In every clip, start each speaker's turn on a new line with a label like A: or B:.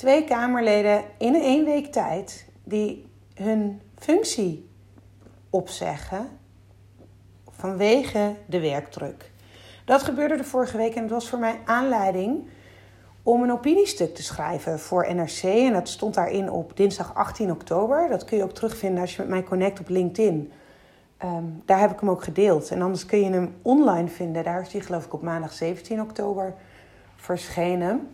A: twee Kamerleden in één week tijd die hun functie opzeggen vanwege de werkdruk. Dat gebeurde de vorige week en het was voor mij aanleiding om een opiniestuk te schrijven voor NRC. En dat stond daarin op dinsdag 18 oktober. Dat kun je ook terugvinden als je met mij connect op LinkedIn. Ehm, daar heb ik hem ook gedeeld. En anders kun je hem online vinden. Daar is hij geloof ik op maandag 17 oktober verschenen.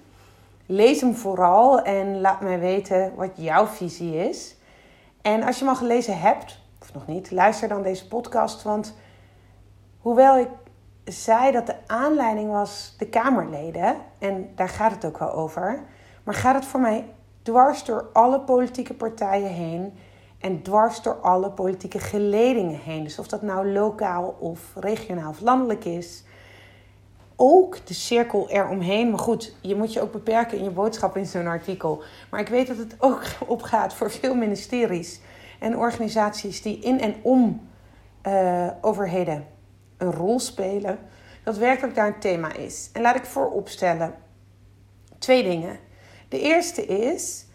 A: Lees hem vooral en laat mij weten wat jouw visie is. En als je hem al gelezen hebt, of nog niet, luister dan deze podcast. Want hoewel ik zei dat de aanleiding was de Kamerleden, en daar gaat het ook wel over, maar gaat het voor mij dwars door alle politieke partijen heen en dwars door alle politieke geledingen heen. Dus of dat nou lokaal of regionaal of landelijk is. Ook de cirkel eromheen. Maar goed, je moet je ook beperken in je boodschap in zo'n artikel. Maar ik weet dat het ook opgaat voor veel ministeries en organisaties die in en om uh, overheden een rol spelen. Dat werkelijk daar een thema is. En laat ik vooropstellen twee dingen. De eerste is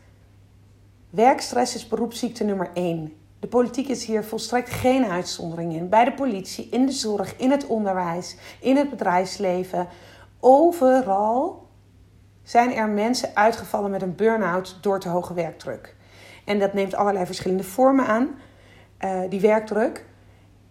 A: Werkstress is beroepsziekte nummer 1. De politiek is hier volstrekt geen uitzondering in. Bij de politie, in de zorg, in het onderwijs, in het bedrijfsleven. Overal zijn er mensen uitgevallen met een burn-out door te hoge werkdruk. En dat neemt allerlei verschillende vormen aan, uh, die werkdruk.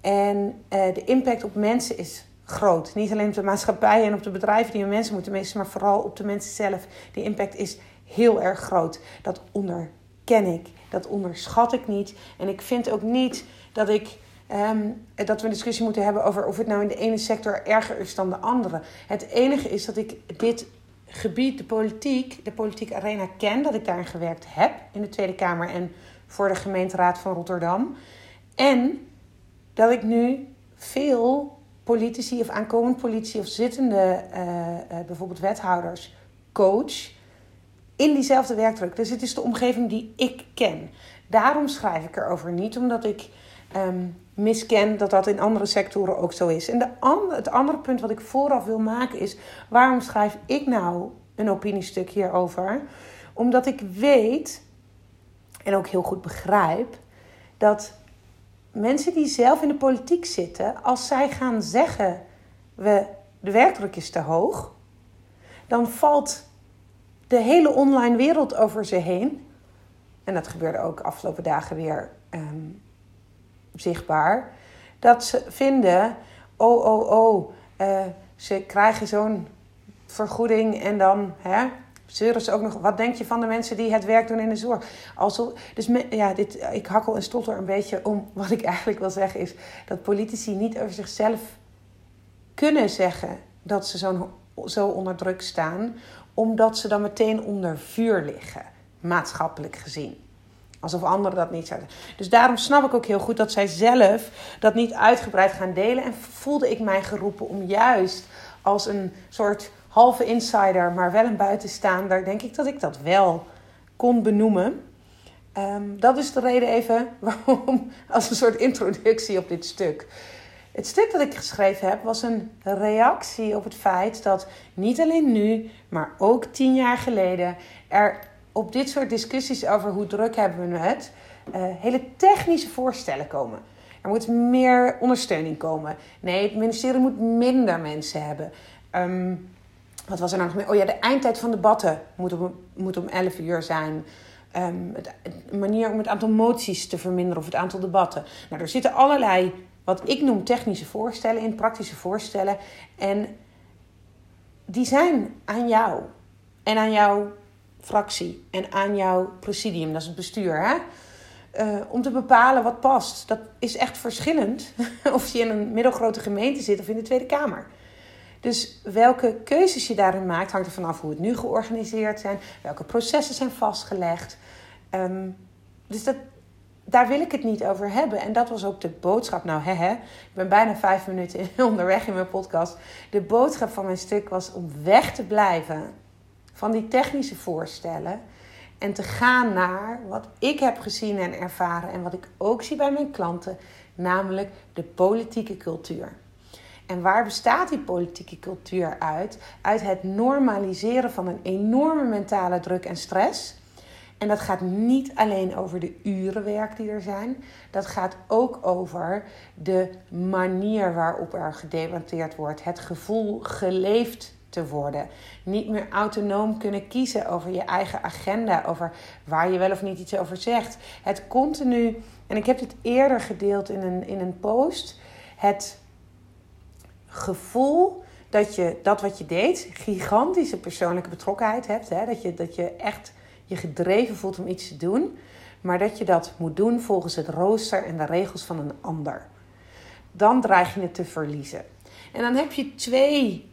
A: En uh, de impact op mensen is groot. Niet alleen op de maatschappij en op de bedrijven die hun mensen moeten missen, maar vooral op de mensen zelf. Die impact is heel erg groot. Dat onder ken ik. Dat onderschat ik niet. En ik vind ook niet dat ik. Um, dat we een discussie moeten hebben over of het nou in de ene sector erger is dan de andere. Het enige is dat ik dit gebied, de politiek, de politieke arena ken. Dat ik daarin gewerkt heb in de Tweede Kamer en voor de gemeenteraad van Rotterdam. En dat ik nu veel politici of aankomend politici of zittende uh, uh, bijvoorbeeld wethouders coach in diezelfde werkdruk. Dus het is de omgeving die ik ken. Daarom schrijf ik erover. Niet omdat ik um, misken dat dat in andere sectoren ook zo is. En de het andere punt wat ik vooraf wil maken is: waarom schrijf ik nou een opiniestuk hierover? Omdat ik weet en ook heel goed begrijp dat mensen die zelf in de politiek zitten, als zij gaan zeggen: we, de werkdruk is te hoog, dan valt de hele online wereld over ze heen. En dat gebeurde ook afgelopen dagen weer um, zichtbaar. Dat ze vinden, oh, oh, oh, uh, ze krijgen zo'n vergoeding en dan hè, zeuren ze ook nog. Wat denk je van de mensen die het werk doen in de zorg? Alsof, dus ja, dit, ik hakkel en stotter een beetje om. Wat ik eigenlijk wil zeggen is dat politici niet over zichzelf kunnen zeggen dat ze zo, zo onder druk staan omdat ze dan meteen onder vuur liggen, maatschappelijk gezien. Alsof anderen dat niet zouden. Dus daarom snap ik ook heel goed dat zij zelf dat niet uitgebreid gaan delen. En voelde ik mij geroepen om juist als een soort halve insider, maar wel een buitenstaander, denk ik dat ik dat wel kon benoemen. Um, dat is de reden even waarom, als een soort introductie op dit stuk. Het stuk dat ik geschreven heb was een reactie op het feit dat niet alleen nu, maar ook tien jaar geleden er op dit soort discussies over hoe druk hebben we het, uh, hele technische voorstellen komen. Er moet meer ondersteuning komen. Nee, het ministerie moet minder mensen hebben. Um, wat was er nou nog meer? Oh ja, de eindtijd van debatten moet om, moet om 11 uur zijn. Een manier om het aantal moties te verminderen of het aantal debatten. Nou, er zitten allerlei wat ik noem technische voorstellen in, praktische voorstellen. En die zijn aan jou en aan jouw fractie en aan jouw presidium, dat is het bestuur. Hè? Uh, om te bepalen wat past. Dat is echt verschillend of je in een middelgrote gemeente zit of in de Tweede Kamer. Dus welke keuzes je daarin maakt, hangt er vanaf hoe het nu georganiseerd zijn, welke processen zijn vastgelegd. Um, dus dat, daar wil ik het niet over hebben. En dat was ook de boodschap. Nou, hè, hè. Ik ben bijna vijf minuten onderweg in mijn podcast. De boodschap van mijn stuk was om weg te blijven van die technische voorstellen. En te gaan naar wat ik heb gezien en ervaren. En wat ik ook zie bij mijn klanten. Namelijk de politieke cultuur. En waar bestaat die politieke cultuur uit? Uit het normaliseren van een enorme mentale druk en stress. En dat gaat niet alleen over de urenwerk die er zijn. Dat gaat ook over de manier waarop er gedebatteerd wordt. Het gevoel geleefd te worden. Niet meer autonoom kunnen kiezen over je eigen agenda, over waar je wel of niet iets over zegt. Het continu, en ik heb dit eerder gedeeld in een, in een post, het gevoel dat je dat wat je deed, gigantische persoonlijke betrokkenheid hebt. Hè? Dat, je, dat je echt je gedreven voelt om iets te doen, maar dat je dat moet doen volgens het rooster en de regels van een ander. Dan dreig je het te verliezen. En dan heb je twee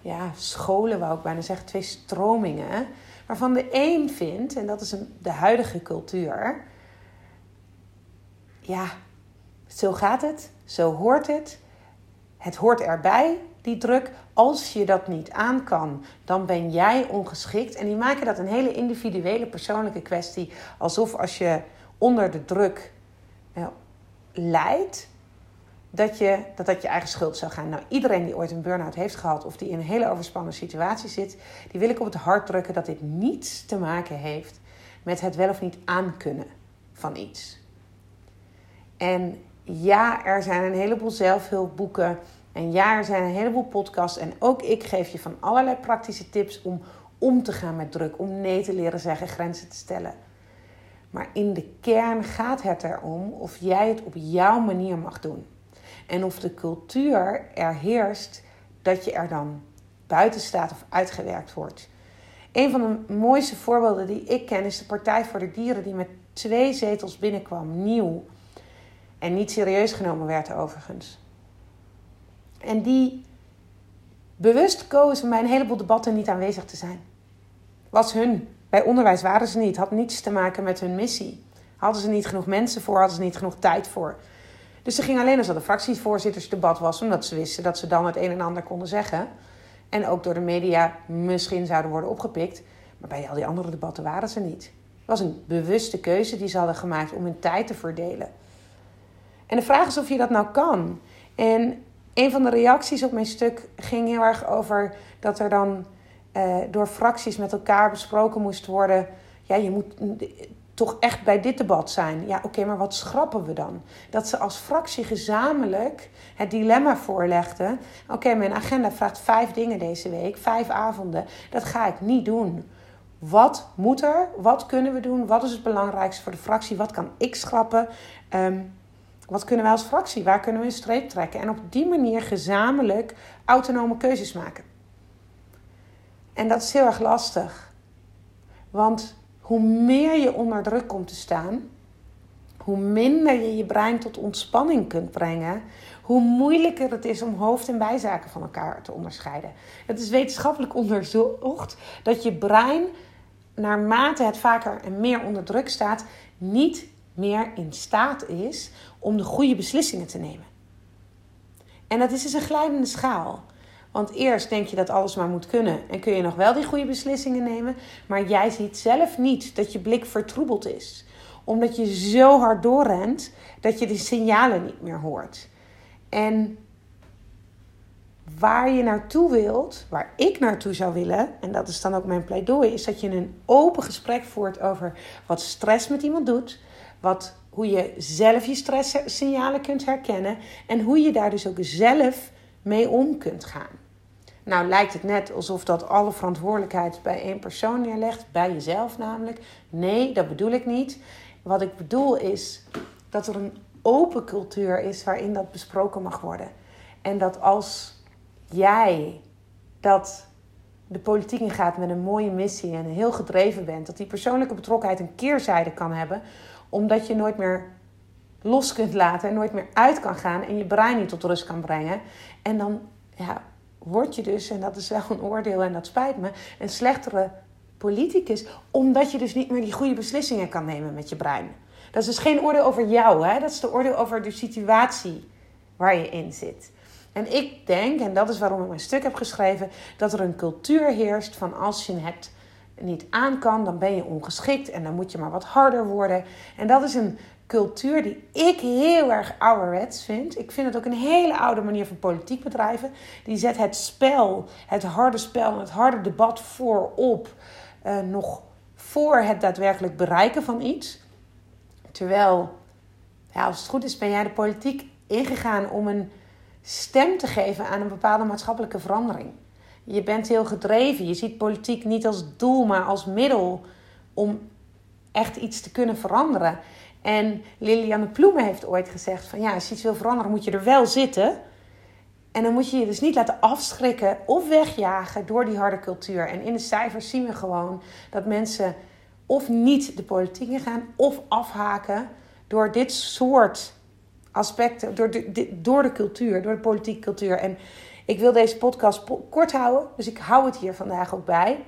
A: ja, scholen, wou ik bijna zeggen, twee stromingen. Waarvan de een vindt, en dat is een, de huidige cultuur. Ja, zo gaat het, zo hoort het. Het hoort erbij, die druk. Als je dat niet aan kan, dan ben jij ongeschikt. En die maken dat een hele individuele, persoonlijke kwestie. Alsof als je onder de druk nou, lijdt, dat, je, dat dat je eigen schuld zou gaan. Nou, iedereen die ooit een burn-out heeft gehad of die in een hele overspannen situatie zit, die wil ik op het hart drukken dat dit niets te maken heeft met het wel of niet aankunnen van iets. En ja, er zijn een heleboel zelfhulpboeken. En ja, er zijn een heleboel podcasts. En ook ik geef je van allerlei praktische tips om om te gaan met druk. Om nee te leren zeggen, grenzen te stellen. Maar in de kern gaat het erom of jij het op jouw manier mag doen. En of de cultuur er heerst dat je er dan buiten staat of uitgewerkt wordt. Een van de mooiste voorbeelden die ik ken is de Partij voor de Dieren, die met twee zetels binnenkwam, nieuw. En niet serieus genomen werd overigens. En die bewust kozen bij een heleboel debatten niet aanwezig te zijn. Was hun. Bij onderwijs waren ze niet. Had niets te maken met hun missie. Hadden ze niet genoeg mensen voor, hadden ze niet genoeg tijd voor. Dus ze ging alleen als er een fractievoorzittersdebat was, omdat ze wisten dat ze dan het een en ander konden zeggen. En ook door de media misschien zouden worden opgepikt. Maar bij al die andere debatten waren ze niet. Het was een bewuste keuze die ze hadden gemaakt om hun tijd te verdelen. En de vraag is of je dat nou kan. En een van de reacties op mijn stuk ging heel erg over dat er dan eh, door fracties met elkaar besproken moest worden. Ja, je moet toch echt bij dit debat zijn. Ja, oké, maar wat schrappen we dan? Dat ze als fractie gezamenlijk het dilemma voorlegden. Oké, mijn agenda vraagt vijf dingen deze week, vijf avonden. Dat ga ik niet doen. Wat moet er? Wat kunnen we doen? Wat is het belangrijkste voor de fractie? Wat kan ik schrappen? Ehm, wat kunnen wij als fractie? Waar kunnen we een streep trekken? En op die manier gezamenlijk autonome keuzes maken. En dat is heel erg lastig. Want hoe meer je onder druk komt te staan, hoe minder je je brein tot ontspanning kunt brengen, hoe moeilijker het is om hoofd- en bijzaken van elkaar te onderscheiden. Het is wetenschappelijk onderzocht dat je brein, naarmate het vaker en meer onder druk staat, niet meer in staat is om de goede beslissingen te nemen. En dat is dus een glijdende schaal. Want eerst denk je dat alles maar moet kunnen en kun je nog wel die goede beslissingen nemen, maar jij ziet zelf niet dat je blik vertroebeld is. Omdat je zo hard doorrent dat je de signalen niet meer hoort. En waar je naartoe wilt, waar ik naartoe zou willen, en dat is dan ook mijn pleidooi, is dat je een open gesprek voert over wat stress met iemand doet, wat, hoe je zelf je stresssignalen kunt herkennen en hoe je daar dus ook zelf mee om kunt gaan. Nou lijkt het net alsof dat alle verantwoordelijkheid bij één persoon neerlegt, bij jezelf namelijk. Nee, dat bedoel ik niet. Wat ik bedoel is dat er een open cultuur is waarin dat besproken mag worden. En dat als jij dat de politiek ingaat met een mooie missie en heel gedreven bent, dat die persoonlijke betrokkenheid een keerzijde kan hebben, omdat je nooit meer los kunt laten en nooit meer uit kan gaan en je brein niet tot rust kan brengen. En dan ja, word je dus, en dat is wel een oordeel en dat spijt me, een slechtere politicus. Omdat je dus niet meer die goede beslissingen kan nemen met je brein. Dat is dus geen oordeel over jou, hè? dat is de oordeel over de situatie waar je in zit. En ik denk, en dat is waarom ik mijn stuk heb geschreven, dat er een cultuur heerst van als je het niet aan kan, dan ben je ongeschikt en dan moet je maar wat harder worden. En dat is een cultuur die ik heel erg ouderwets vind. Ik vind het ook een hele oude manier van politiek bedrijven. Die zet het spel, het harde spel het harde debat voorop. Uh, nog voor het daadwerkelijk bereiken van iets. Terwijl, ja, als het goed is, ben jij de politiek ingegaan om een stem te geven aan een bepaalde maatschappelijke verandering. Je bent heel gedreven. Je ziet politiek niet als doel, maar als middel om echt iets te kunnen veranderen. En Liliane Ploemen heeft ooit gezegd: van ja, als je iets wil veranderen, moet je er wel zitten. En dan moet je je dus niet laten afschrikken of wegjagen door die harde cultuur. En in de cijfers zien we gewoon dat mensen of niet de politiek in gaan of afhaken door dit soort aspecten, door de, door de cultuur, door de politieke cultuur. En ik wil deze podcast kort houden, dus ik hou het hier vandaag ook bij.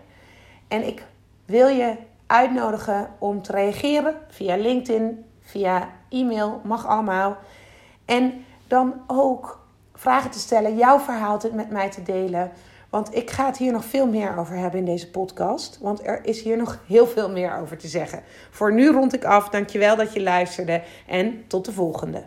A: En ik wil je uitnodigen om te reageren via LinkedIn, via e-mail, mag allemaal. En dan ook vragen te stellen, jouw verhaal met mij te delen. Want ik ga het hier nog veel meer over hebben in deze podcast. Want er is hier nog heel veel meer over te zeggen. Voor nu rond ik af. Dankjewel dat je luisterde. En tot de volgende.